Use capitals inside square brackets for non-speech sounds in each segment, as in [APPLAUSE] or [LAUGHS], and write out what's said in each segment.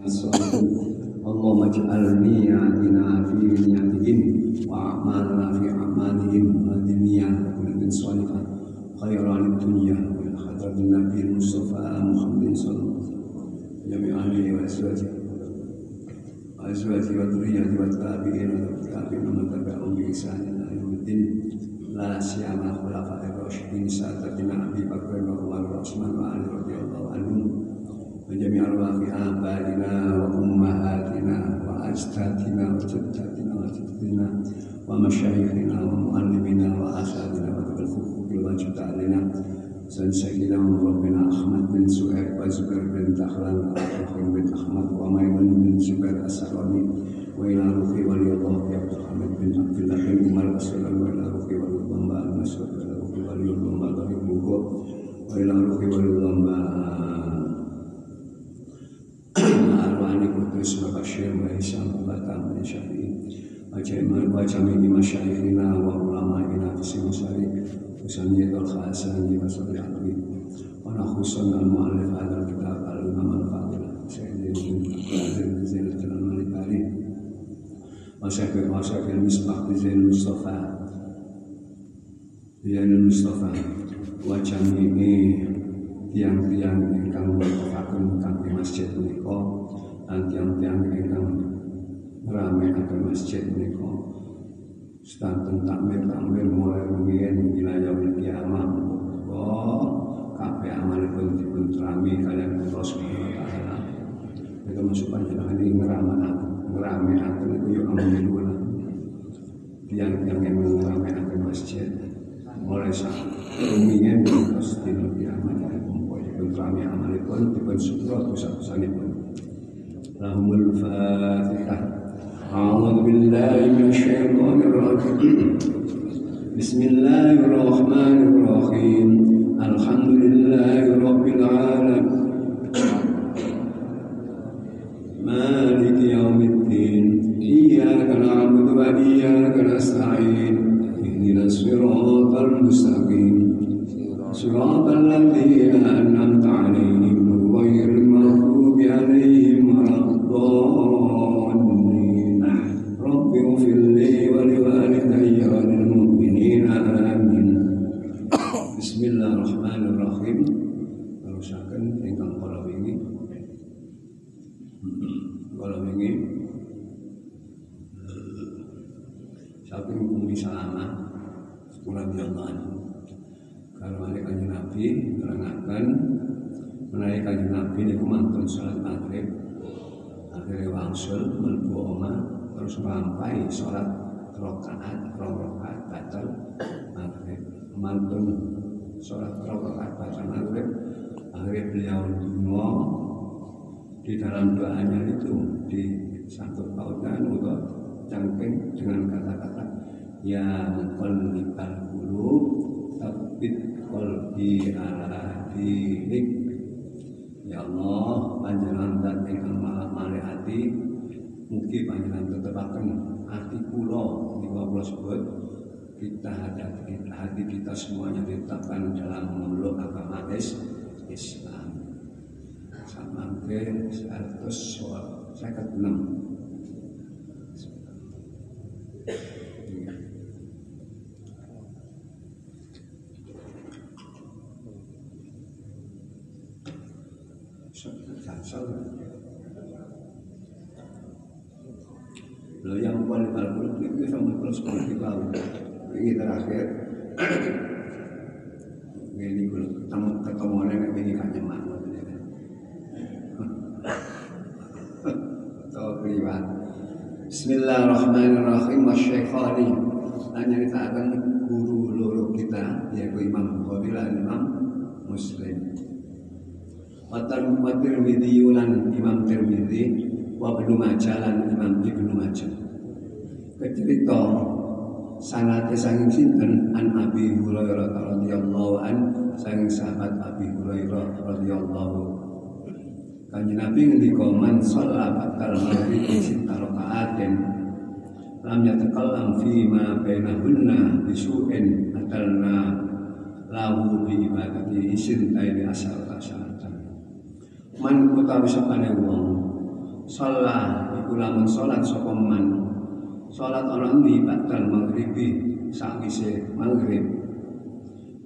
اللهم اجعل نياتنا في نياتهم واعمالنا في أعمالهم. هذه النيات كل صالحه خيرا الدنيا والآخرة. النبي المصطفى محمد صلى الله عليه وسلم. جميع أهله وأزواجه. وأزواجه وذريته والتابعين والتابعين ومن تبعهم بإحسان إلى يوم الدين. لا سيما خلفاء الراشدين سادتنا أبي بكر وعمر وعثمان وعلي رضي الله عنهم. وجميع أرواح آبائنا وأمهاتنا وأجدادنا وجداتنا وجدتنا ومشايخنا ومعلمنا وأساتذتنا وتبلغ الواجب علينا. سيدنا ربنا أحمد بن سؤير وزبير بن دخلان وأخي بن أحمد وميمون بن زبير السراني وإلى روحي ولي الله يا محمد بن عبد الله بن عمر وسلم وإلى روحي ولي الله المسعود وإلى روحي ولي الله وإلى روحي ولي الله usaniyat al khasani wa sabri alwi wa nakhusun al mu'allif hadal kitab al imam al fadil sayyidina bin zain al kalam al bari wa syafi'i wa syafi'i misbah bi zain mustafa zain mustafa wa jamini tiang-tiang ingkang berpakan kangge masjid menika tiang-tiang ingkang ngramekaken masjid menika sedanten takmir takmir mulai rumiyin wilayah kiamat oh kabeh amalipun dipun terami kalian Allah taala. Itu masuk panjenengan ini ngeramakaken ngeramekaken itu yo alhamdulillah tiang-tiang yang ngeramekaken masjid mulai saat rumiyin terus di kiamat kami amalipun dipun syukur dosa-dosanipun lahumul fatihah أعوذ بالله من الشيطان الرجيم. بسم الله الرحمن الرحيم. الحمد لله رب العالمين. مالك يوم الدين. Menaik kajian Nabi ini mantun sholat maghrib. Akhirnya wangsul melbu oma terus sampai sholat rokaat rokaat batal maghrib. Mantun sholat rokaat batal maghrib. Akhirnya beliau dungo. Di dalam doanya itu di satu pautan untuk cangking dengan kata-kata ya mengkolibal qulub tabbit qalbi ala dinik ya Allah panjenengan dan ingkang maha male ati mugi panjenengan tetepaken ati kula niku kula sebut kita kita, hati kita semuanya ditetapkan dalam memeluk agama Islam. Sama ke 156 Jansel Lo yang paling bagus itu sama terus seperti tahu ini terakhir ini kalau ketemu ketemu orang yang ini kan nyaman Tahu privat Bismillahirrahmanirrahim. Masyaikhani Hanya kita akan guru loro kita Yaitu Imam Bukhari dan Imam Muslim. Watan wa Tirmidzi lan Imam Tirmidzi wa Ibnu Majah lan Imam Ibnu Majah. Kecerita sanate sanging sinten an Abi Hurairah radhiyallahu an sanging sahabat Abi Hurairah radhiyallahu Kanjeng Nabi ngendika man shalla batal maghrib sita rakaatin lam yatakallam fi ma bainahunna bisu'in atalna lahu bi ibadati isin taini asal asal man utawi sapane wong Salah iku lamun salat sapa. Salat ana endi batal maghribi sakwise maghrib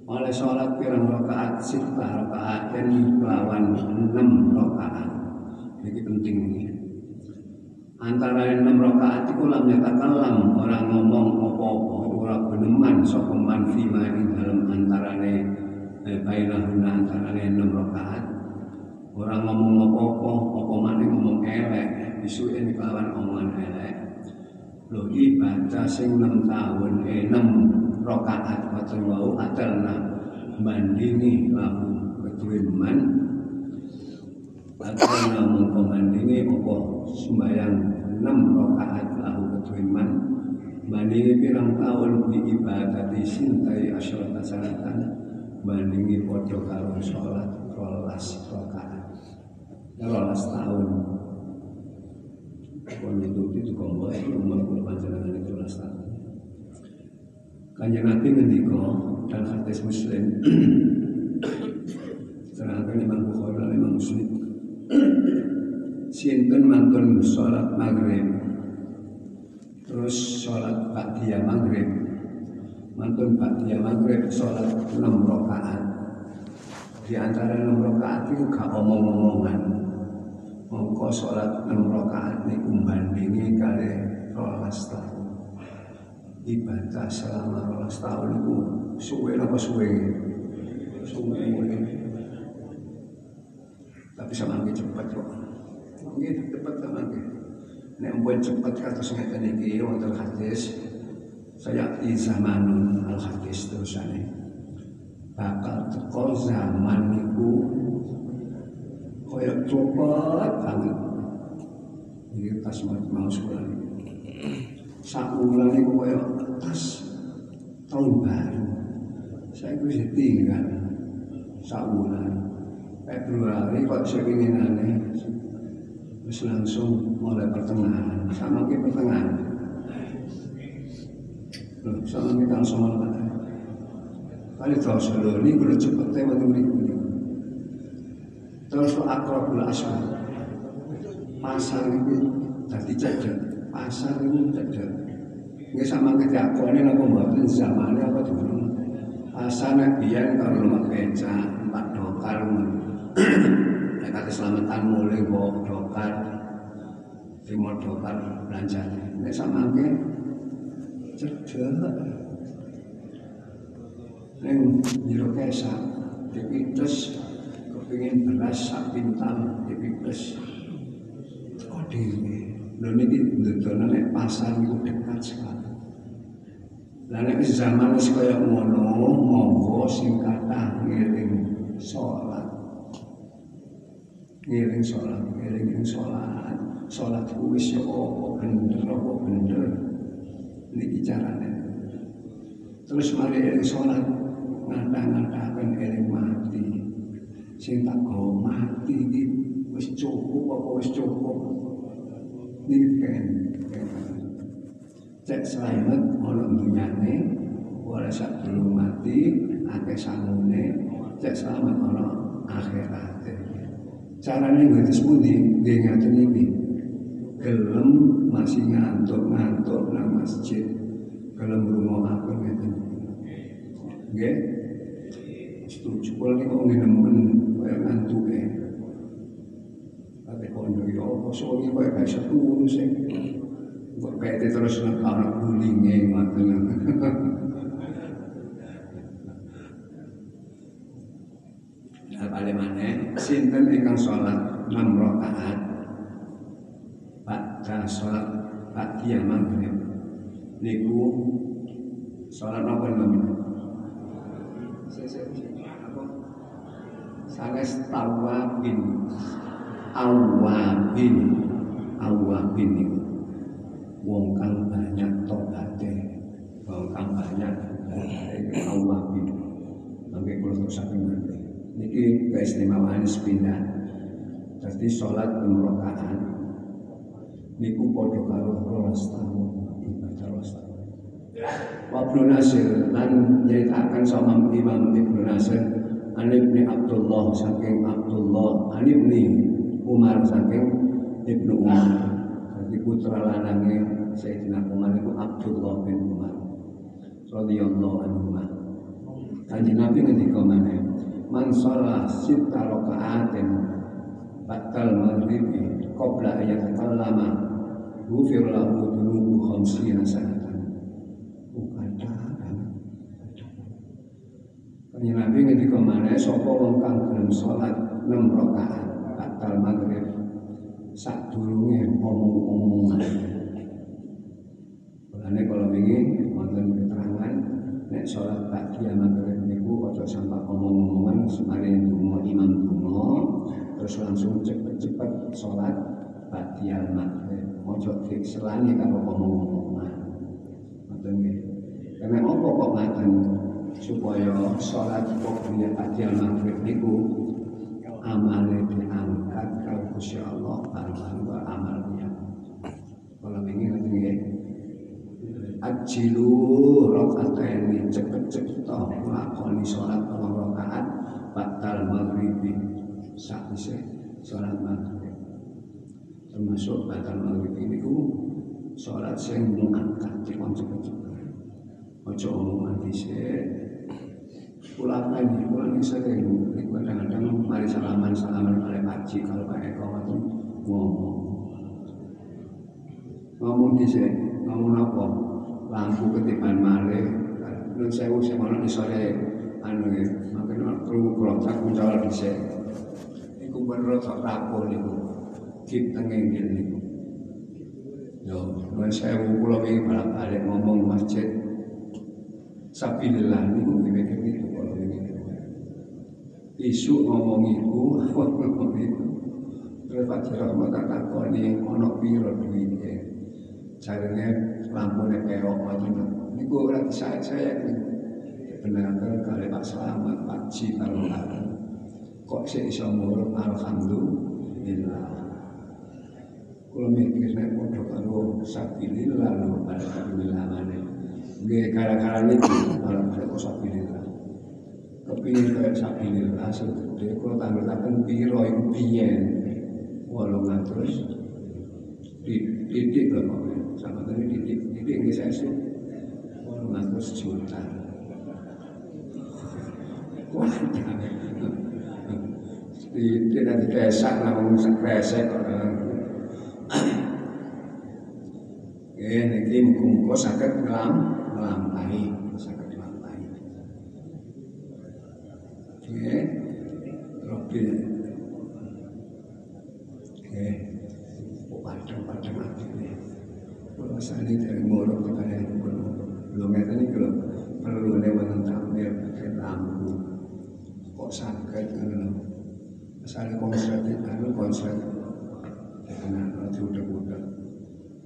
oleh sholat pirang rokaat sita rokaat dan bawan enam rokaat jadi penting ini. Antara enam rokaat itu lam kata lam orang ngomong opo opo orang beneman sokoman fima ini dalam antarane eh, antara lain enam rokaat orang ngomong opo opo Opo mana ngomong elek isu ini kelawan omongan elek. Lo ibadah sing enam tahun eh, enam rokaat macam wau mandi ni lahu ketuin man atalna mongko mandini opo sembayang enam rokaat lahu ketuin man mandi ni pirang tahun di ibadati sintai asyarata mandi ni podo kalau sholat rolas rokaat rolas tahun. Kalau itu itu kongsi umur panjenengan itu rolas tahun. Kanjeng Nabi ngendika dan hadis Muslim [CLEARS THROAT] Serahkan Imam Bukhari dan Imam Muslim [CLEARS THROAT] Sinten mantun sholat maghrib? Terus sholat Ba'diyah maghrib. Mantun Ba'diyah maghrib sholat 6 rakaat. Di antara 6 rakaat itu gak omong-omongan. Mongko sholat 6 rakaat ini kumbandingi kali rolas tahun ibadah selama rolas tahun itu suwe apa suwe? Suwe. Tapi sama lagi cepat kok. Mungkin cepat sama lagi. Nek buat cepat kata ngeten iki wonten hadis saya di zaman al hadis terusane. Bakal teko zaman niku kaya cepat banget. Ini pas mau sekolah. sakulan itu kaya tas tahun baru. Saya itu bisa tinggal. Sakulan Februari kok saya ingin aneh. Terus langsung mulai pertengahan. Sama ke pertengahan. Loh, sama kita langsung mulai kali tahu seluruh ini udah cepet lewat ini terus akrabul aswad pasar itu tadi cedek pasar itu cedek Nggak sama kejatuhannya apa mboten zamannya apa dulu. Asana biyen kalau lemak beca, empat dokar. Nek kata selamatan mulai bawa dokar. Lima dokar belanja. Nek sama ke cedek. Neng jero kesa, dipites kepingin beras sak pintal dipites. Kok dhewe. Lho niki ndodono nek pasar niku dekat sekali. Lah nek zaman wis kaya ngono, monggo sing kathah ngiring salat. Ngiring salat, ngiring salat. Salat wis ya apa bener apa bener. Niki carane. Terus mari eling salat ngata-ngatakan eling mati. Sing tak mati iki wis cukup apa wis cukup. Niki kan. cek selamat ono dunyane ora sak durung mati akeh sangune cek selamat ono akhirat carane ngerti pundi nggih ngaten iki. Gelem masih ngantuk-ngantuk nang masjid. Gelem rungokaken ngeten nggih? Setuju. Kalau ini kok nemen kaya ngantuke Tapi kondo ya apa soalnya kaya gak bisa turu sih Kok terus nekana gulingnya matanya. Nah, balik mana? Sinten ingkang sholat enam rakaat pada sholat Fatihah maghrib niku sholat apa namanya? Sanes tawabin awabin. Awabin niku wong kang banyak tobaté wong kang banyak awabin. Mangke kula terusaken ngerti niki keistimewaan sepindah dadi salat rakaat. Niku padha karo rolas tahun ibadah rolas tahun Wabnu Nasir lan nyeritakan sama Imam Ibnu Nasir An Abdullah saking Abdullah An Umar saking Ibnu Umar. Jadi putra lanangnya Sayyidina Umar itu Abdullah bin Umar radhiyallahu anhu Kanjeng Nabi ngendika mana man shalah sita rakaatin batal maghribi qabla ayat kallama ghufir lahu dunubu khamsina sanatan. Bukan Nabi ngendika mana sapa wong kang gelem salat 6 rakaat batal maghrib. Sak durunge omong-omongan. Mulane kalau ingin wonten keterangan nek sholat ba'diyah maghrib niku aja sampai omong-omongan semari donga imam donga terus langsung cepet-cepet sholat ba'diyah maghrib. Ojo diselani karo omong-omongan. Ngoten nggih. Karena apa kok ngaten? Supaya sholat ba'diyah ba'diyah maghrib niku amale diangkat kalau Gusti Allah barang amalnya kalau ingin ngoten nggih. Ajilu ini cepet-cepet melakoni sholat rong rakaat batal maghribi sakwise sholat maghrib. Termasuk batal maghrib ini ku sholat sing mengangkat cepet-cepet. Ojo omongan dhisik pulang lagi pulang ini sering kadang-kadang mari salaman salaman kali haji kalau pakai kau ngomong. Ngomong dhisik ngomong apa? Lampu ketiban malih. Nun sewu sing ana isore anu ya makin krungu krotak muncul dhisik iku bener tok rapuh niku kitenge nggih niku. Yo nun sewu kula wingi balik ngomong masjid. Sabilillah niku mikir gitu ini isu ngomong iku [LAUGHS] ngomong itu terus Pak Jirahmat tak takoni piro duitnya caranya lampu peok macam itu. Ini gue berarti saya saya benar kali Pak Selamat, Pak ada. Kok saya bisa muruk Alhamdulillah. Kalau mikir nek podo karo sabilillah lho mana. Nggih gara-gara niku kalau saya sabilillah. Kepingin kayak sabilillah sebetulnya kalau tanggal-tanggal piro biyen. Walau terus didik lah sama tadi titik titik saya sih. Ratus juta. Wah di tidak di desa namun sekresek ini ini muka sakit ngelam ngelampai oke Oke, oke, padang-padang mati nih. Kalau misalnya dari muruk kepada yang belum belum ini kalau perlu lewat tampil pakai lampu, kok sakit kan. Misalnya konslet itu kan konslet, karena nanti udah udah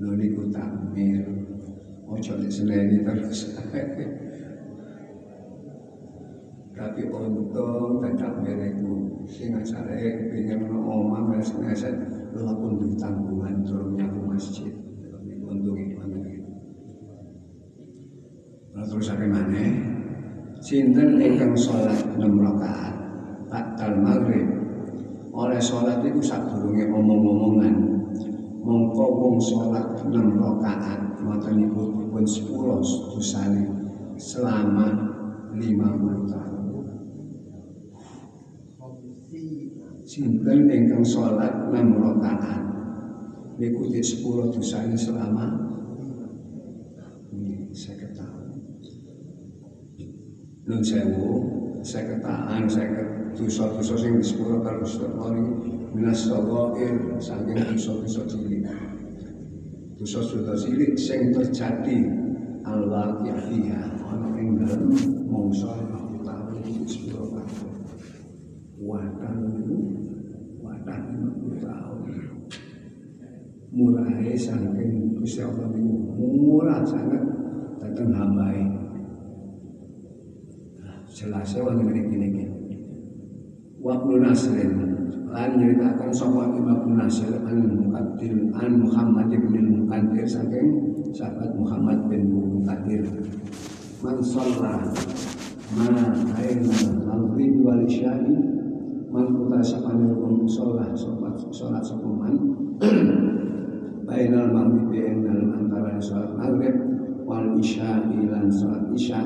lo niku tampil, oh jadi seneni terus. [LAUGHS] Tapi untung tetap mereka sing asale pengen omah mes-meset lha pun di tanggungan turunnya ke masjid. Untung itu Lalu terus apa mana? Sinten ingkang sholat enam rakaat batal maghrib. Oleh sholat itu sadurunge omong-omongan. Mongko wong sholat enam rakaat maka niku pun sepuluh dosane selama lima puluh tahun. Sinten ingkang sholat enam rakaat niku di sepuluh dosanya selama. Ini saya ketahui. Nun sewu saya ketahuan saya dosa-dosa sing di sepuluh sepuluh ini. Minas sawair saking dosa-dosa cilik. Dosa-dosa cilik sing terjadi al-waqi' fiha ana ing dalem mongso utawi sepuluh tahun wadah itu wadah lima tahun murahe saking Gusti Allah niku murah sangat. Datang hambai jelasnya wonten mriki niki Waktu Nasrin lan nyeritakan sapa Imam Nasir an Muqaddir an Muhammad bin Muqaddir saking sahabat Muhammad bin Muqaddir. Man shalla ma aina al-ghid wal isya'i man uta sapane wong salat salat salat sapa man [CLEARS THROAT] bainal maghribi ing dalem antara salat maghrib wal isya lan salat isya.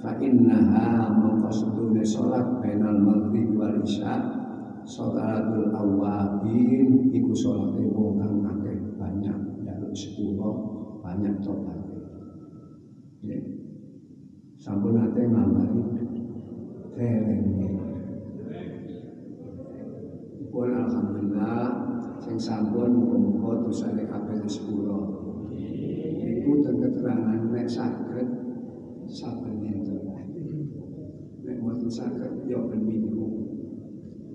Fa innaha maqsadune salat bainal maghrib wal isya salatul awabin iku salate wong kang akeh banyak jaluk sepuluh banyak tobat ya. Sampun ate ngambari dereng pun alhamdulillah sing sampun muga-muga dosane kabeh sepuro. Iku teng keterangan nek saged saben dinten. Nek mboten saged ya ben minggu.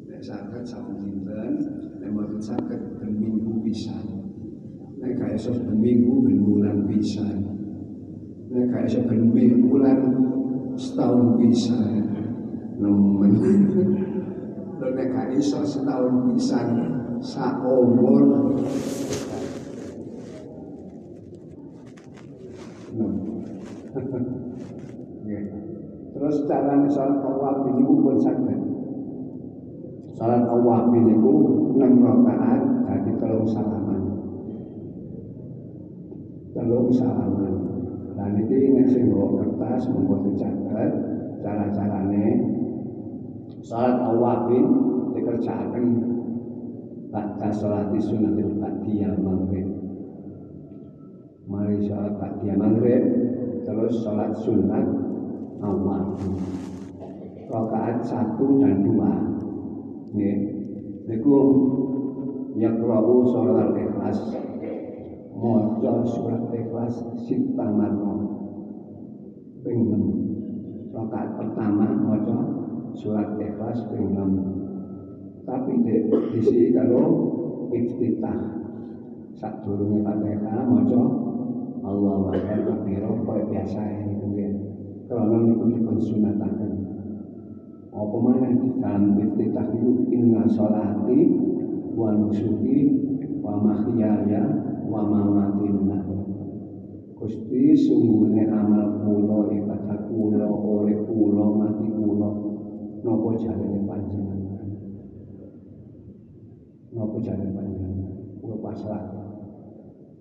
Nek saged saben dinten, nek mboten saged ben minggu pisan. Nek kaya iso ben minggu ben bulan pisan. Nek kaya iso ben bulan setahun pisan. Nemen. Lho nek gak setahun pisan sak umur [LAUGHS] Terus cara salat awab ini pun saged. Salat awab ini ku 6 rakaat dadi telung salaman. Telung salaman. Dan ini nek sing kertas monggo dicatet cara-carane Salat awabin dikerjakan. Ba'da salat sunatil ba'diyah maghrib. Mari salat ba'diyah maghrib Terus salat sunat awabin Rakaat satu dan dua. Ini Niku Yakra'u salat al-ikhlas Mojo surat ikhlas Sita marmo Ping Rakaat pertama Mojo surat ikhlas dengan tapi di, sini kalau iftitah saat durungnya fatihah maca Allah wa kabiro kaya biasa ini kemudian kalau niku dipun sunataken. Apa mana di dalam iftitah itu inna sholati wa nusuki wa mahyaya wa mamati Gusti sungguhnya amal kula ibadah kula oleh kula mati kula nopo jarene panjenengan nopo jarene panjenengan kula pasrah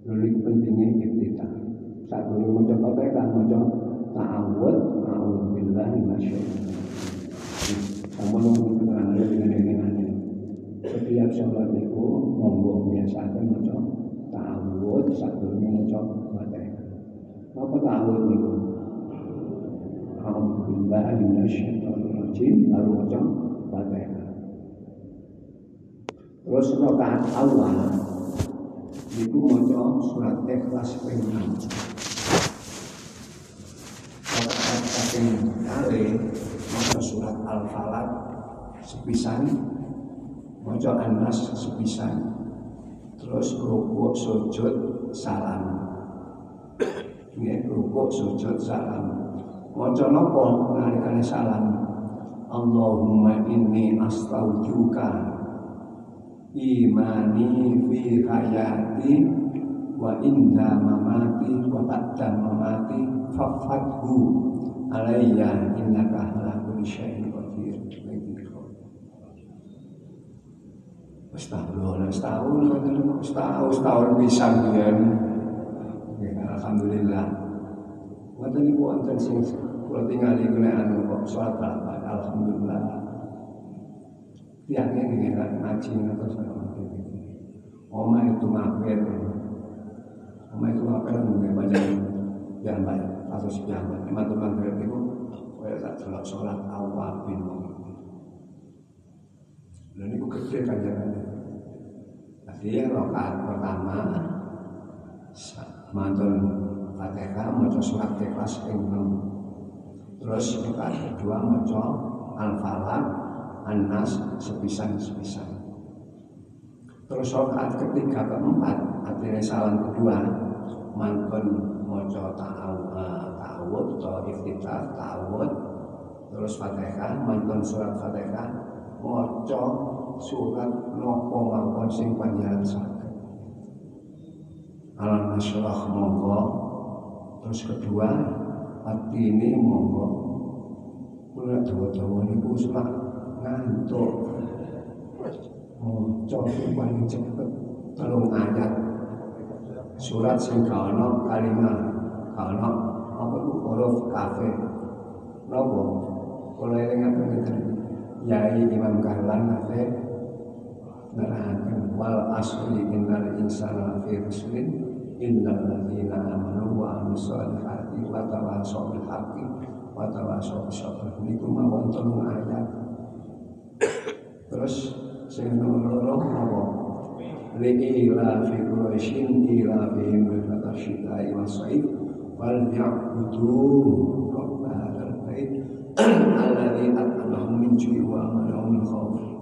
pentingnya iftitah saat dulu mau coba kan mau coba? Ta'awud ta'awud billahi minasyaitan kamu nunggu keterangan dengan ini setiap sholat itu monggo mau coba. Ta'awud saat dulu mau coba apa ta'awud itu? A'udzu billahi minasyaitonir rajim baru maca. Terus awal surat Ikhlas ping 6. Rakaat kaping kali maca surat maca An-Nas sepisan. Terus rukuk sujud salam. Ini rukuk sujud salam. Salam? Allahumma inni astaujuka imani fi hayati wa inda mamati wa ba'da mamati fafathu alayya innaka ala kulli syai'in qadir. Astagfirullah, setahun, setahun, setahun bisa Alhamdulillah. Mata niku wonten sing kula tingali kena anu kok salat alhamdulillah. Tiangnya dengan ngaji atau segala macam Oma itu mampir. Oma itu mampir mungkin banyak yang baik atau sejaman. Emang tuh mampir itu kaya tak sholat sholat awal bin Dan itu gede kan jalannya. Tadi yang rokaat pertama mantul Fatihah maca surat Ikhlas ping 6. Terus rakaat kedua maca Al-Falaq, An-Nas sepisan-sepisan. Terus rakaat ketiga keempat artinya salam kedua mantun maca ta'awud atau iftitah ta'awud terus Fatihah mantun surat Fatihah maca surat nopo mawon sing panjenengan saged. Al-Nasrah monggo Terus kedua, hati ini monggo. Kula dawa-dawa niku suka ngantuk. Oh, coba paling cepet. Telung ayat. Surat sing kaono kalimat kaono. Apa itu huruf kafe nopo kalau yang ngeten Yai Imam Kahlan kafe nerahaken wal asli innal insana fi rusulin innal ladzina amanu wa amilus wa tawassaw bil haqqi wa tawassaw bis sabr niku mawon ayat terus sing nomor loro apa liila fi quraisyin ila bihim rifata syita'i wa sa'id wal ya'budu rabb hadzal bait at'amahum min ju'i wa amanahum min khauf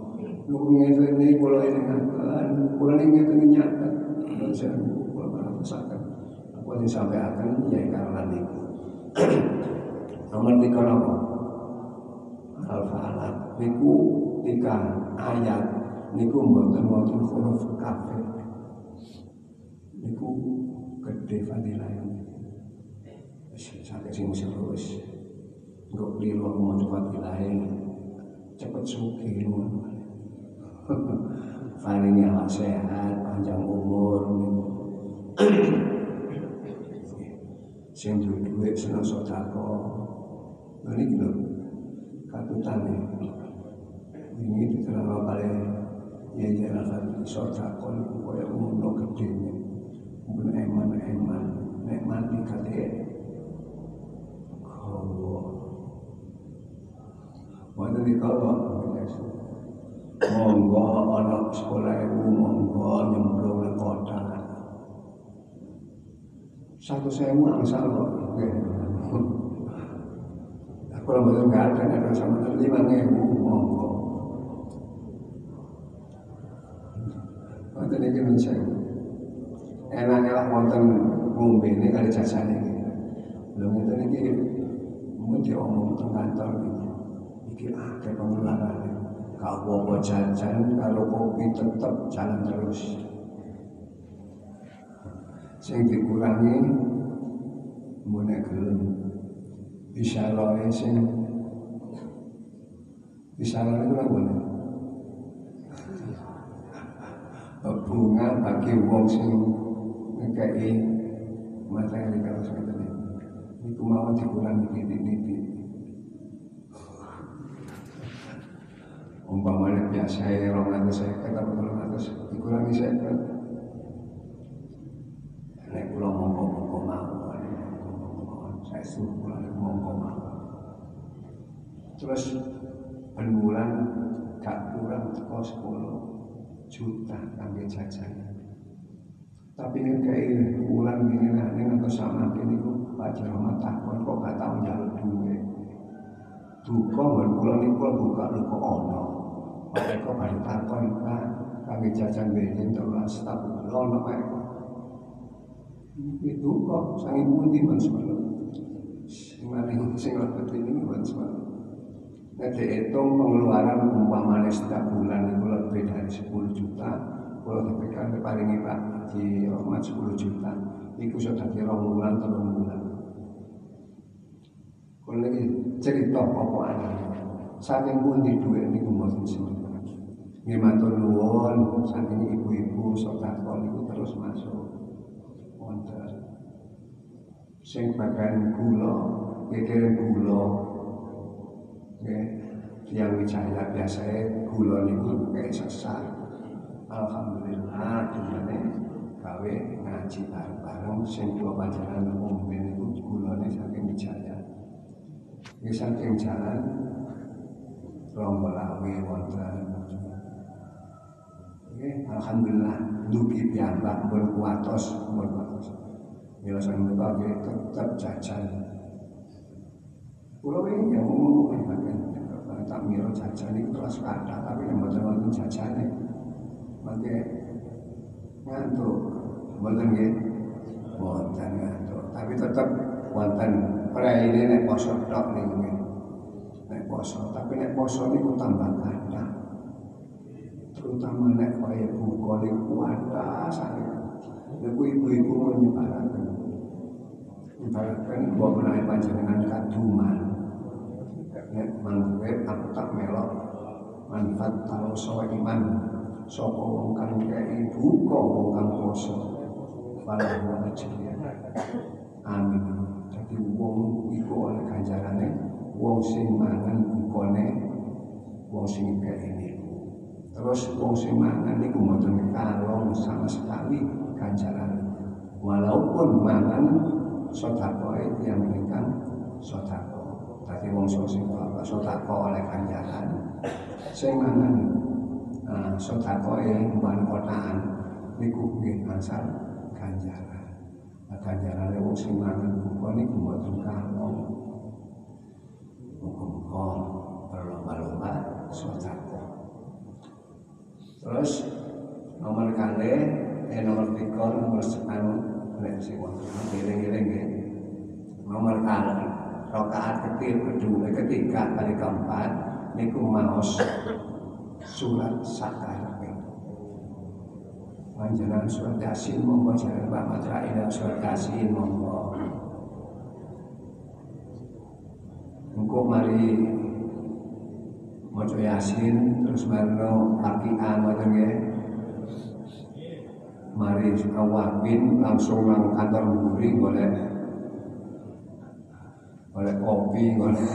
Nuku ngene kula elingaken, kula ngene nyata. Saya kula merasakan. Apa sing sampaikan ya karena niku. [CLEARS THROAT] Nomor tiga apa? Al-Falaq niku tiga ayat niku mboten wonten huruf kafir. Niku gede fadilah sampai sing mesti terus. Engko keliru aku mau coba dilain cepet suki ngono. [LAUGHS] Paling awak sehat, panjang umur [CLEARS THROAT] Sing duwe duit seneng sedekah. Nah niki lho katutane. Ini diterang oleh ya jalan sedekah niku koyo ngono gedene. Mungkin eman-eman nek mati kate Allah. Iki kalau monggo ana sekolah ibu monggo nyemplung nang kota satu sewu angsal kok aku lah betul nggak ada ada sama lima ngewu monggo. Wonten iki men sewu? Enaknya lah wonten ngombe ini kali jajan ini lho ngeten iki mun diomong teng kantor iki. Iki akeh pengeluaran kalau mau jajan, kalau kopi tetap jalan terus. Sing dikurangi mune gelem. Bisa loe sing bisa loe itu apa [LAUGHS] Bunga bagi wong sing ngekei materi kalau seperti ini. Ini mau dikurangi titik-titik. umpamanya biasa ya orang atas saya kata orang atas dikurangi saya kan nek kula mongko-mongko mawon saya suruh kula mongko mawon terus per bulan gak kurang teko 10 juta kangge jajan. Tapi ini kayak bulan ini lah ini atau sama ini kok Pak Rahmat takon kok gak tahu jalur duit duka buat kula niku buka luka ono? Mereka balik takon Pak kami jajan bensin terus tapi ono mereka itu kok sangi men semalam sing maling sing lebet ini men semalam Nah, dihitung pengeluaran umpamanya setiap bulan itu lebih dari 10 juta. Kalau diberikan paling Pak di Rahmat 10 juta. Itu sudah di bulan atau bulan. Kalau lagi cerita apa ada saking pundi duit niku mboten semen nggih matur nuwun. Saking ibu-ibu sedekah niku terus masuk. Wonten. Sing bagian gula kirim gula yang wijaya biasanya gula niku kayak sesar. Alhamdulillah di mana gawe ngaji bareng-bareng. Sing dua panjenengan umum niku gulane saking wijaya. Ini saking jalan. Rombolawi Oke, Alhamdulillah Duki piyambak pun kuatos pun kuatos. Muka tetap jajan. Pulau ini yang ngomong tak miro jajan itu kelas kata Tapi yang betul wonten jajan Maka ngantuk Wonten ya Wonten ngantuk. Tapi tetap wonten Prai ini nek poso tok nih nek poso tapi nek poso ini tambah kata terutama nek kaya buka ini kuada saya nek ibu-ibu mau nyebarakan nyebarakan buat menaik panjangan kaduman nek manfaat aku tak melok. Manfaat tahu soal iman. Sapa wong kang kei buka wong kang poso falahu ajriya amin. Jadi wong iku oleh ganjarane wong sing mangan bukane wong sing kei niku. Terus wong sing mangan niku mboten kalong sama sekali ganjaran. Walaupun mangan sedekah yang ingkang sedekah dadi wong sing sedekah oleh ganjaran sing mangan uh, sedekah yang ban kotaan niku nggih asal ganjaran. Nah, ganjaran wong sing mangan buka niku mboten kalong muga-muga berlomba-lomba sedekah terus nomor kali eh nomor tiga nomor sepuluh nek sing wonten eling-eling nggih. Nomor kali rakaat ketiga kedua ketiga kali keempat niku maos surat sakar Panjenengan surat Yasin monggo jalan Pak Matraina surat Yasin monggo. Engko mari maca Yasin terus marno Fakiah ngoten nggih. Mari awabin langsung nang kantor buri boleh boleh kopi boleh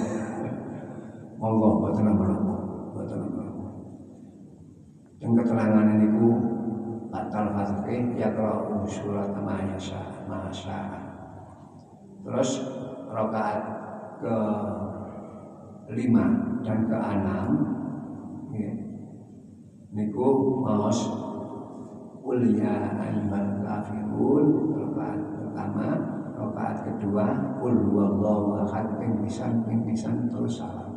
monggo boten napa-napa yang keterangan ini ku batal fatih ya kalau surat mahasya mahasya terus rokaat ke lima dan ke enam ya. niku maos kuliah animal kafirun rokaat pertama rokaat kedua kul huwallahu ahad ping pisan ping pisan terus salam.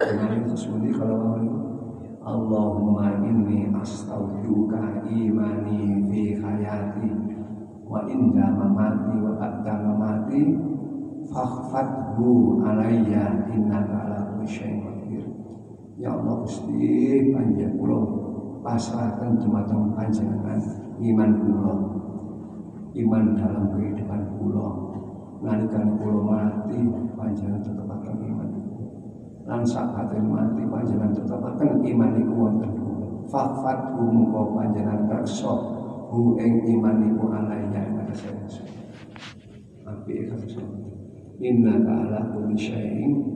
Dengan itu sendiri kalau mau Allahumma inni astaghfiruka imani fi hayati wa inda mamati wa ba'da mamati fakhfadhu alayya innaka ala kulli syai'in qadir. Ya Allah Gusti panjenengan kula pasrahkan dumateng panjenengan iman kula iman dalam kehidupan kula nalika kula mati panjenengan tetepaken iman lan sakaten mati panjenengan tetepaken iman iku wonten Fafat muga panjenengan kersa hu ing iman iku alaiya atase Api kados Inna ta'ala kulli syai'in.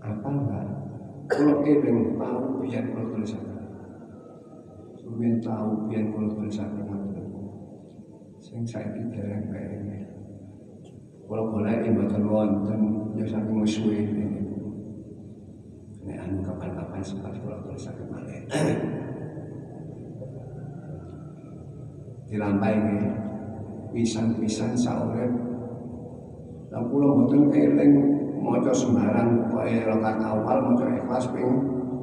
Apa enggak? Kalau eling tahu biar kalau tulisan. Sumin tahu biar kalau tulisan Sing saiki dereng bae. Kalau boleh mboten wonten ya saking musuhe ini. Anu kapan-kapan sempat kula tulisaken malih. Dilampahi pisan-pisan saurip. Lah kula mboten eling maca sembarang pokoke rakaat awal maca ikhlas ping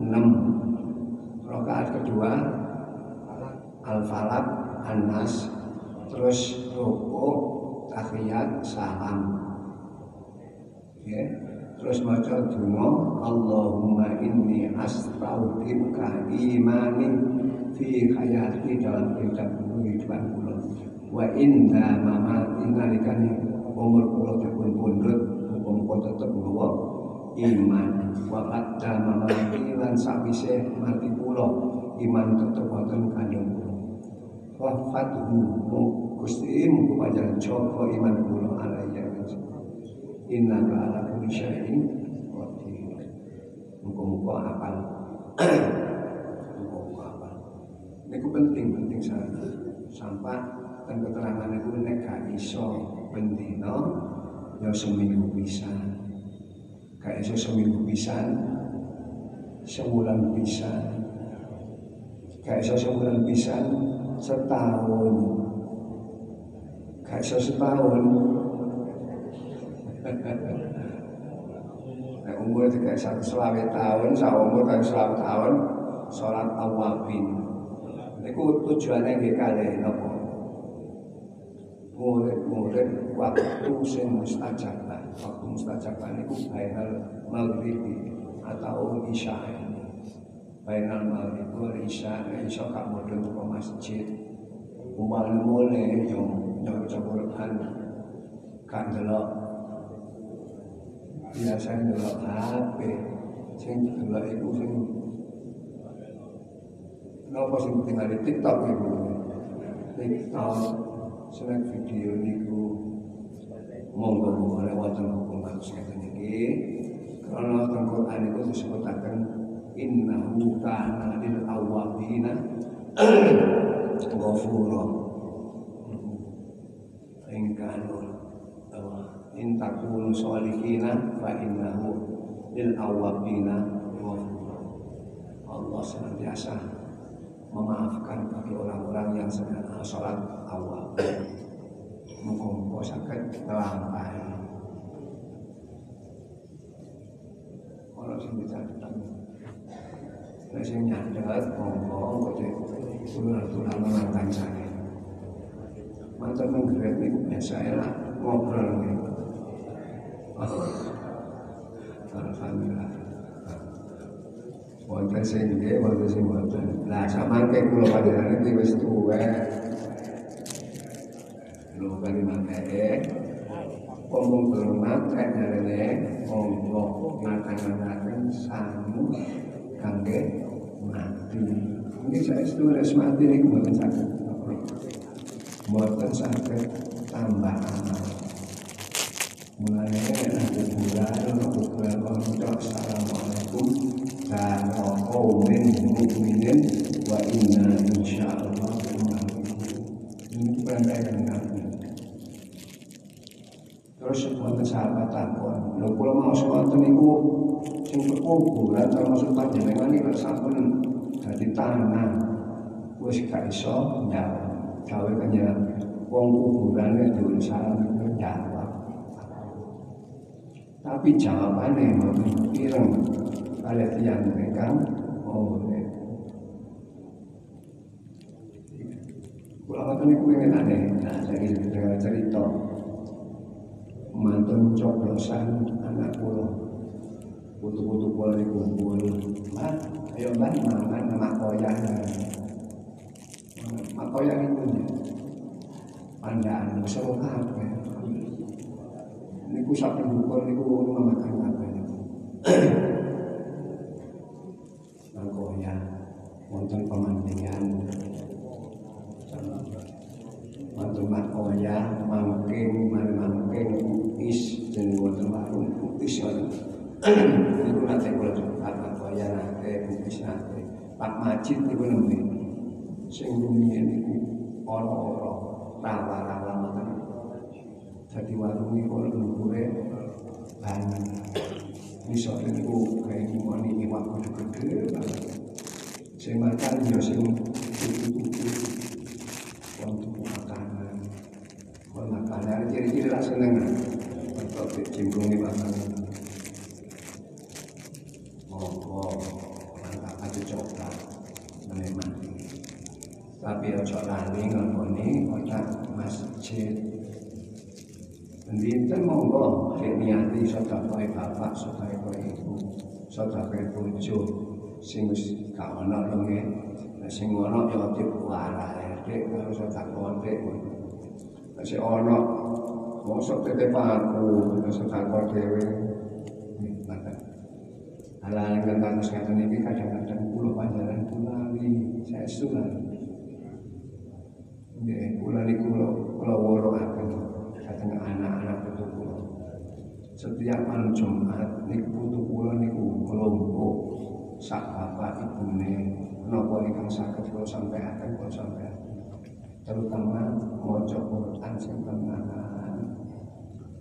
6. Rakaat kedua Al-Falaq, An-Nas, terus rukuk, tahiyat, salam. Ya. Terus maca donga Allahumma inni astaghfiruka imani fi hayati dalam kehidupan kula wa inda mamati nalikane umur kula dipun pundhut muga tetep nggawa iman wa qadda mamati lan sakwise mati kula iman tetep wonten kula wa fatuhu Gusti muga panjenengan iman kula alaiya Inna ala kulli syai'in qadir. Muga-muga apal. [COUGHS] Muga-muga apal. Penting penting sangat. Sampah dan keterangan itu nek iso bendina ya seminggu pisan. Gak iso seminggu pisan sebulan pisan. Gak iso sebulan pisan setahun. Gak iso setahun [LAUGHS] Nek umur tiga satu selawe tahun, saya umur tiga selawe tahun, sholat awabin. Niku tujuannya nggih kalih napa? Murid-murid waktu sing mustajabah. Waktu mustajabah niku bainal maghribi atau isya. Bainal maghrib wa isya, isya kak mudun ke masjid. Umpamane mulai yo nyoco Quran kan delok biasanya delok HP sing delok iku sing Napa sing tinggal di TikTok iku? TikTok selek video niku monggo boleh wonten hukum bagus ngeten iki. Karena teng Quran itu disebutaken innahu kana lil awwabina ghafura. In kanu in takunu sholihina fa innahu lil awwabina ghafura. Allah senantiasa memaafkan bagi orang-orang yang sedang sholat awal. Muka-muka sakit terlampai. Orang sing dicatat. Nek sing nyadat ngomong kok tulang-tulang menantang saya. Mantan menggerak ini biasa ya lah ngobrol nih. Alhamdulillah. Lah kali mangke. Omong durung mangke jarene monggo ngaten-ngaten samu kangge Ini saya setuju res mati niku mboten saged. Mboten saged tambah amal. Mulane nek kuburan, kuburan kok assalamualaikum dan qaumin mukminin wa inna insyaallah ini perantaian kami terus wonten sahabat lho kula mau sing kuburan termasuk panjenengan iki sampun dadi tanah wis gak iso njawab gawe kanjeng wong kuburane dhewe salam jawab tapi jawabannya mboten pireng kalian yang mereka oh Kalau itu niku pengen aneh, nah cerita cerita. Mantun coblosan anak pulau putu-putu pulau di kumpul, mah ayo mbak makan nama koyang, mak koyang itu ya, pandaan seru apa? Niku sapi bukul niku makan apa? Nagoya wonten pemandian. Wonten Nagoya mangking mangking is jeneng wonten warung putih wonten niku nate kula coba Nagoya nate putih nate Pak Majid niku nembe sing rumiyin niku ora-ora rawa-rawa ngoten dadi warung niku dhuwure banyu misalnya itu kayak gimana iwak gede-gede saya makan ya sing tuku makanan uang makanan ciri-ciri lah seneng atau cimplung di makanan monggo mantap aja coklat menikmati tapi ojo lali ngomongin otak masjid Dinten monggo sing niati sedekah bapak, sedekah ibu, sedekah bojo sing wis gak ana lenge. Sing ana ya karo. Sing ana mosok tete paku, sedekah dhewe. Ala yang kados ngaten iki kadang-kadang kula panjenengan kulali, saya sulan. Nggih, kula niku kula kula woroaken datang anak-anak putu kula. Setiap malam Jumat niku putu kula niku kelompok sak bapak ibune napa ingkang saged kula sampaikan kula sampaikan. Terutama maca Quran sing tenanan.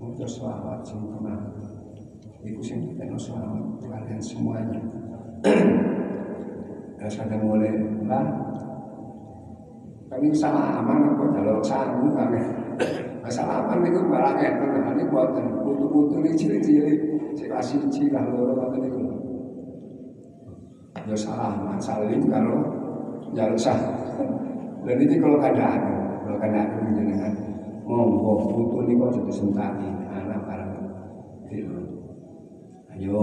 Maca selawat sing tenanan. Iku sing ditenno selawat kalian semuanya. [CLEARS THROAT] [CLEARS THROAT] Ya sadang mulai lah kami salah aman apa jalur sanggup kami Kesalahan itu malah ngeten, ini buatan putu-putu ini cili-cili, saya kasih cili loro kata itu. Ya salah, salim kalau jalur sah. Dan ini kalau keadaan, kalau keadaan menjenengan, monggo putu ini kok jadi sentani, anak itu. Ayo,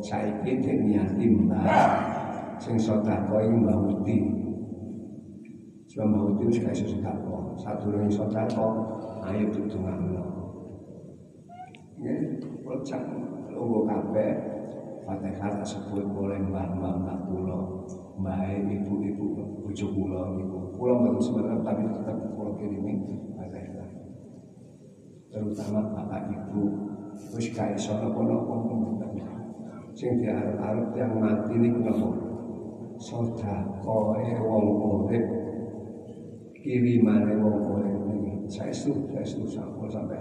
saya pikir niat mbak, sing sodako ini mbak Uti. Sebab mbak Uti itu sekali sodako, satu lagi sodako, ayo tutungano. Ya, pecah logo kabeh Fatihah tak sebut boleh mbah-mbah mbah kula, mbah ibu-ibu bojo kula niku. Kula mboten sebenarnya tapi tetap kula kirimi Fatihah. Terutama bapak ibu wis gak iso napa-napa sing diarep-arep yang mati niku napa? Sedekah wong urip kirimane wong urip. Saestu, saestu sampai sampai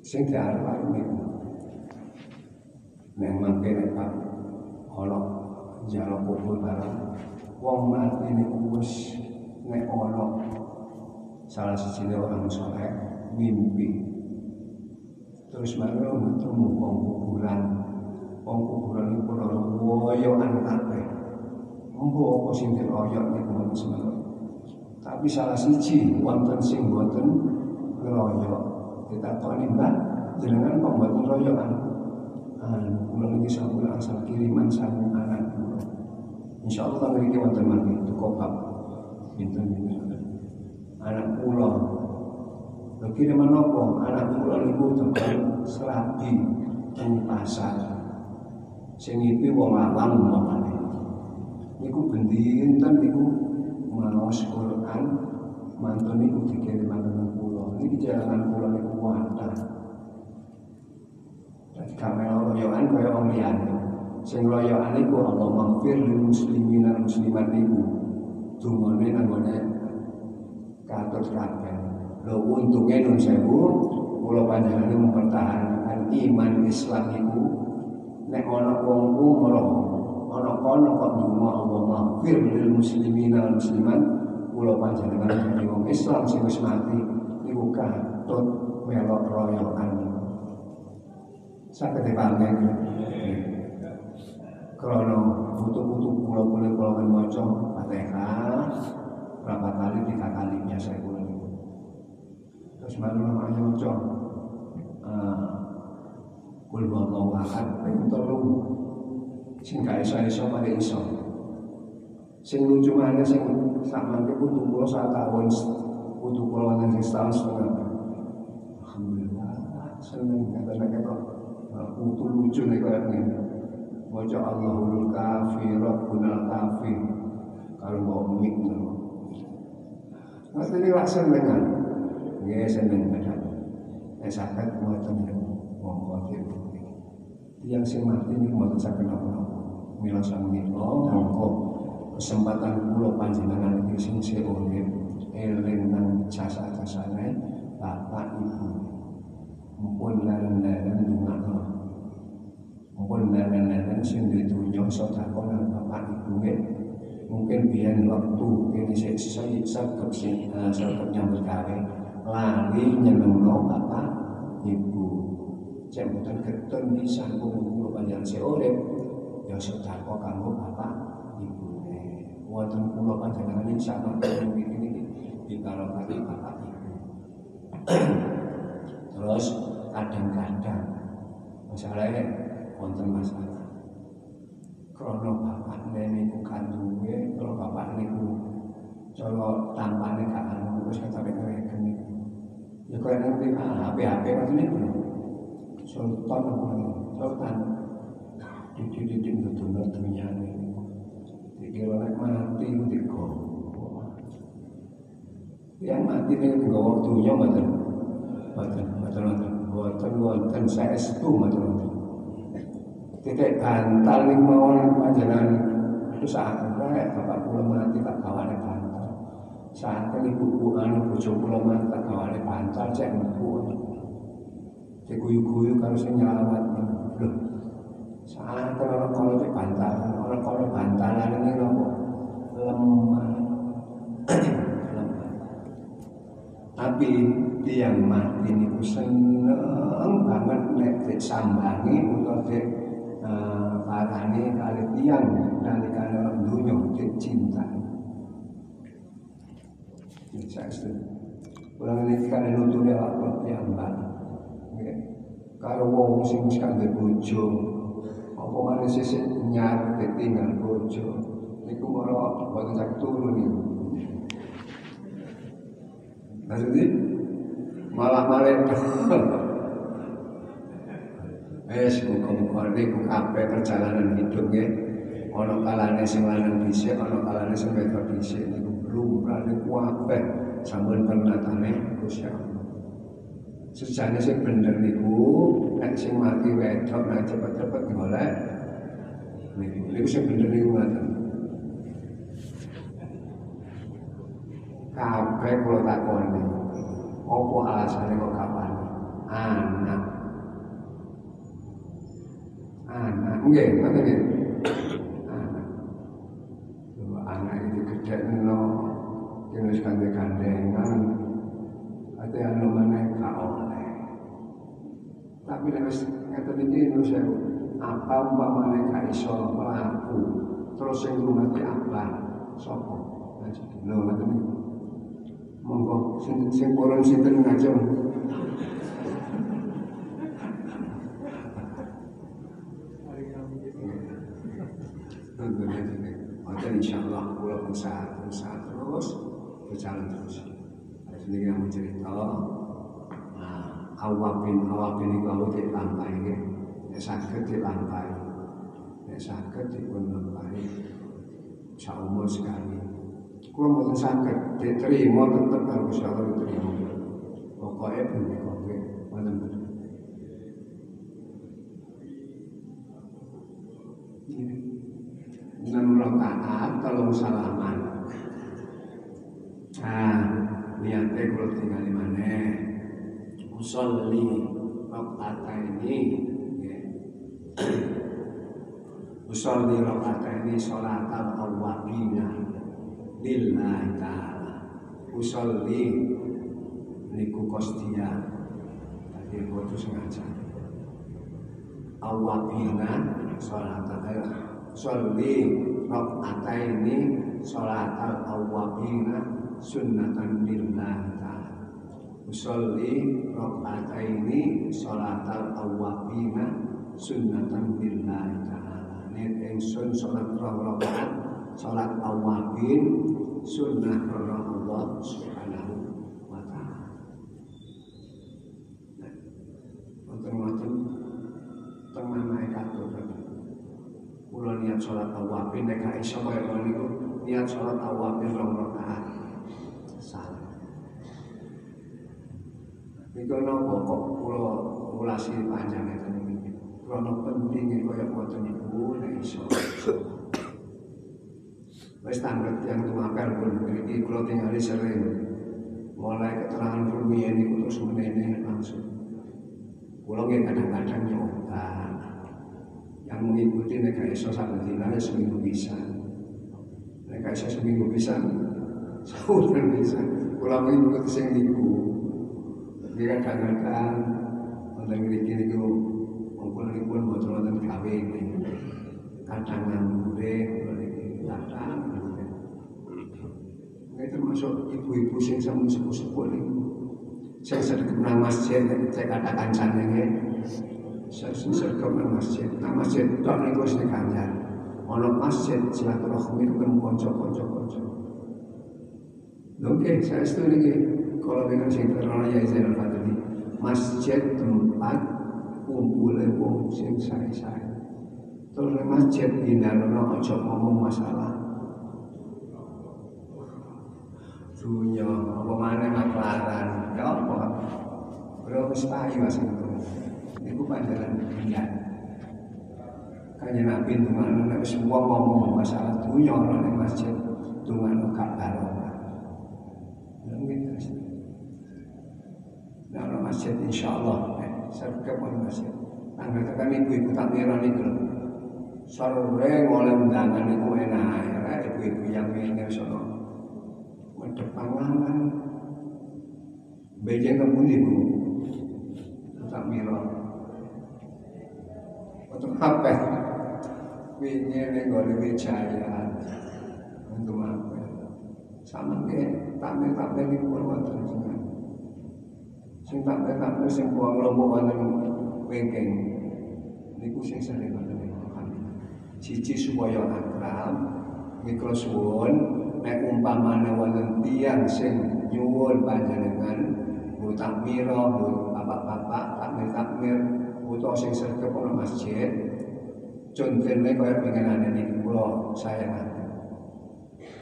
sing diarep-arep niku memang kene Pak ana jalo kubur barang wong mati niku wis nek salah siji orang soleh mimpi terus baru ketemu wong kuburan wong kuburan itu ora woyoan kabeh Mbo apa sing diroyok niku semenon. Tapi salah siji wonten sing boten ngeroyok. Ditakoni, Mbak, jenengan kok mboten royokan? anu kula niki sampun asal kiriman kula. Insyaallah tanggal iki wonten mati cukup bab pinten-pinten. Anak kula Lho kiriman nopo? Anak kula niku tekan serabi teng pasar. Sing ngipi wong awam umpamane. Niku bendinten niku maos Quran mantun niku dikirim nang kula. Niki jalanan kula niku wadah Kamera loyokan kaya wong liyane. Sing loyokan iku Allah maghfir lil muslimin dan muslimat niku. Dungane nanggone katut kabeh. Lho untunge nun sewu kula panjenengan mempertahankan iman Islam iku nek ana wong umroh ana kono kok donga Allah maghfir lil muslimin dan muslimat kula panjenengan wong Islam sing wis mati niku katut melok royokan saged dipamek krono butuh-butuh pulau pulau kan maca berapa kali tiga kali biasa kula niku terus baru namanya maca kul wallahu ahad ping telu sing gak iso-iso pada iso. Sing lucu mana sing sama ke butuh pulau saat tahun butuh pulau wonten sing setahun setengah. Alhamdulillah seneng. Kata-kata Putu lucu nih kayak ini. Wajah Allahul kafi, Rabbunal kafi. Kalau mau mik tuh. Mas ini lah seneng Ya seneng ada. Ya sakit mau temen mau khawatir. Yang sing mati ini mau sakit apa-apa. Mila sang nilo mongko kesempatan pulau panjenengan iki sing seurip eling nang jasa-jasane bapak ibu mumpun leren-leren dungakno mumpun leren-leren sing ditunjuk sedekah nang bapak mungkin biyen waktu saya saya saged sing saged nyambut gawe lali nyenengno bapak ibu. Cek mboten keton bisa kumpul panjang seurip ya sedekah kanggo bapak ibu. Wonten kula panjenengan iki sama ini iki dikarokake bapak ibu. Terus kadang-kadang masalahnya wonten masalah. Krono bapak niku kandunge kalau bapak niku cara tampane gak anu wis kata reken niku ya kaya ngerti HP-HP ngoten niku sultan apa sultan. Dididik betul dunyane. Dikira nek mati ku digowo. Yang mati ning nggawa dunya mboten. Mboten mboten Boten wonten saestu matur. Titik bantal ning mawon panjenengan itu saat rek bapak kula mati tak gawane bantal. Saat ibu ku anu bojo kula mati tak gawane bantal cek mlebu. Diguyu-guyu karo sing nyelamat. Lho. Saat ora kono cek bantal, ora kono bantalan ini nopo? Lemah. Tapi tiang mati niku seneng banget nek disambangi utawa dek parani kali tiang nalikane dunya cinta. Saya Ulang ini kan nutune awak yang banget. Kalau wong sing wis kanggo bojo, apa maneh sesuk nyar ditinggal bojo, niku ora boten sak turu niku. Maksudnya malah malah [LAUGHS] Eh, muga-muga niku kabeh perjalanan hidup nggih. Ana kalane sing lanang dhisik, ana kalane sing wedok dhisik niku lumrah niku kabeh sampun pernatane Gusti. Sejane sing bener niku nek sing mati wedok nek cepet-cepet golek niku niku sing bener niku ngoten. Kabeh kula takoni. Apa alasane kok kapan? Anak. Anak, nggih, ngoten nggih. Anak. Anak itu gede no, kene wis gandeng-gandengan. Ate anu meneh gak oleh. Tapi wis ngeten iki nu sewu. Apa umpamane gak iso mlaku, terus sing rumati apa? Sopo? Lho, ngoten iki. Monggo sing sing purun sinten ngajeng. Tentunya ini. Maka insya Allah pulau usaha usaha terus berjalan terus. Sendiri yang mencerita. Nah, awapin awapin itu aku di lantai ya. Ya sakit di lantai. Ya sakit di pun lantai. Seumur sekali. Kalau mau sakit, diterima tetap harus Allah diterima. Pokoknya punya kopi, mana betul. Enam rakaat kalau salaman. Nah, niatnya kalau tinggal di mana? Usolli rakaat ini. Usolli rakaat ini sholat al-awwabina lillahi ta'ala. Usolli niku kostia. Tadi aku sengaja. Awwabina sholat al Sholli ini sholat al-awwabina sunnatan lillahi ta'ala. Usolli ini sholat al-awwabina sunnatan lillahi ta'ala. Ini ingsun sholat rakaat sholat awwabin sunnah Allah subhanahu Kula niat sholat awabin nek gak iso kaya ngono niku niat sholat awabin rong rakaat. Salah. Niku napa kok kula ulasi panjang ngeten iki. Krana penting kaya ngoten niku nek iso. Wis tanglet yang tumakal pun iki kula tingali sering. Mulai keterangan rumiyin niku terus menene langsung. Kula nggih kadang-kadang nyoba yang mengikuti mereka iso satu dina seminggu bisa. Mereka iso seminggu bisa. [LAUGHS] Sebulan bisa. Pulang mengikuti sing niku dia kadang-kadang wonten mriki niku ngumpul pun boten wonten kawin kadang nganggur kula kadang ini termasuk ibu-ibu sing sampun sepuh-sepuh niku. Saya sedekap nang masjid saya katakan canenge saya sergap nang masjid. Nang masjid tok niku wis kanjar ana masjid silaturahmi kan kanca-kanca kanca Oke, saya setuju niki kalau dengan sing terkenal ya Zainal Fadli masjid tempat kumpulnya wong sing saya-saya terus masjid hindanono ojo ngomong masalah. Dunia apa mana maklaran ya apa. Bro payu mas? itu pelajaran dunia. Kanya nabi itu mana nek semua ngomong masalah dunia orang di masjid dengan barokah mungkin Nah, masjid insya Allah, eh, sergap masjid. Tangga tekan ibu-ibu takbiran itu. Sore mulai undangan itu enak, ya, ibu-ibu yang ini sono. Medep panganan Bejeng kamu ibu Tak miro Untuk apa? Ini gak wijaya Untuk apa? Sama ke tampil-tampil ini pun wonten jenengan. Sing tampil-tampil sing buang lombok wonten wingking. Niku sing sering wonten Siji supaya akrab, mikro suwun, nek umpamane wonten tiyang sing nyuwun panjenengan bu takmira bu bapak-bapak takmir takmir bu utawa sing sregep ana masjid contene kaya pengenane niki kula sayangane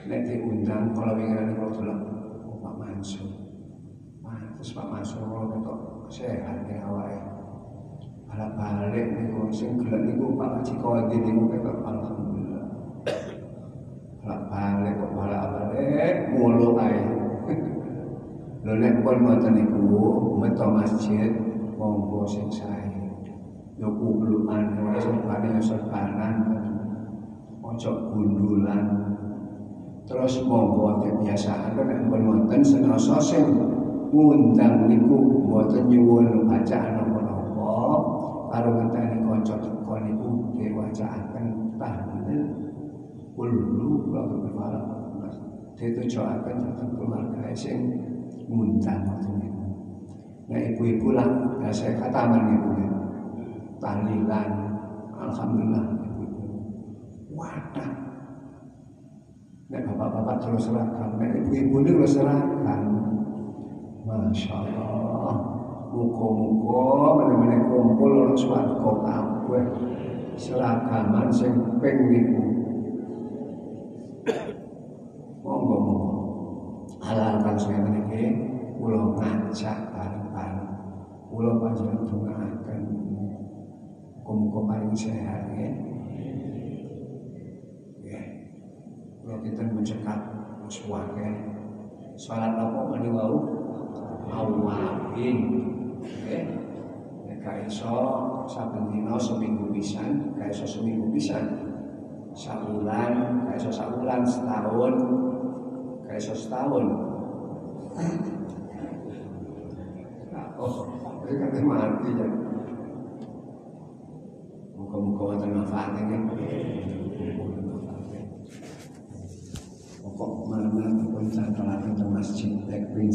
nek diundang kalau pengenane kula delok oh, Pak Mansur. Terus Pak Mansur kula ketok sehat ning awake. Balak balik niku sing gelem niku Pak Haji Kondi niku ketok alhamdulillah. Balak balik kok balak balik mulu ae. [LAUGHS] Lho nek pun ngoten niku meto masjid monggo sing sae yo kublukan ora sepane serbanan. Ojo gundulan. Terus monggo kebiasaan nek pun ngoten senasa sing ngundang niku mboten nyuwun bacaan napa-napa. Karo ngenteni kanca teko niku diwacaaken tahlil. Kullu kula berfalak ditujuaken dhateng keluarga sing ngundang ngoten nah ibu-ibu lah ya saya katakan ibu ya tahlilan alhamdulillah. Wadah. Nek bapak-bapak terus seragam nek ibu-ibu ini terus seragam Masya Allah Muka-muka Mana-mana kumpul Orang suatu kabeh. Seragaman sing ping niku. Monggo-monggo Halal-halal sing meniki Kula ngajak bareng-bareng. Kula panjenengan dongaaken Muka-muka paling sehat ya. Ya. Kula kita mencekap Suwake Salat apa mani wau awabin nggih nek iso saben dina seminggu pisan gak iso seminggu pisan. Sabulan gak iso sabulan setahun gak iso setahun. Oh ini kan mati ya muka-muka wonten manfaatnya kan? Pokok mana-mana pun cantolaken masjid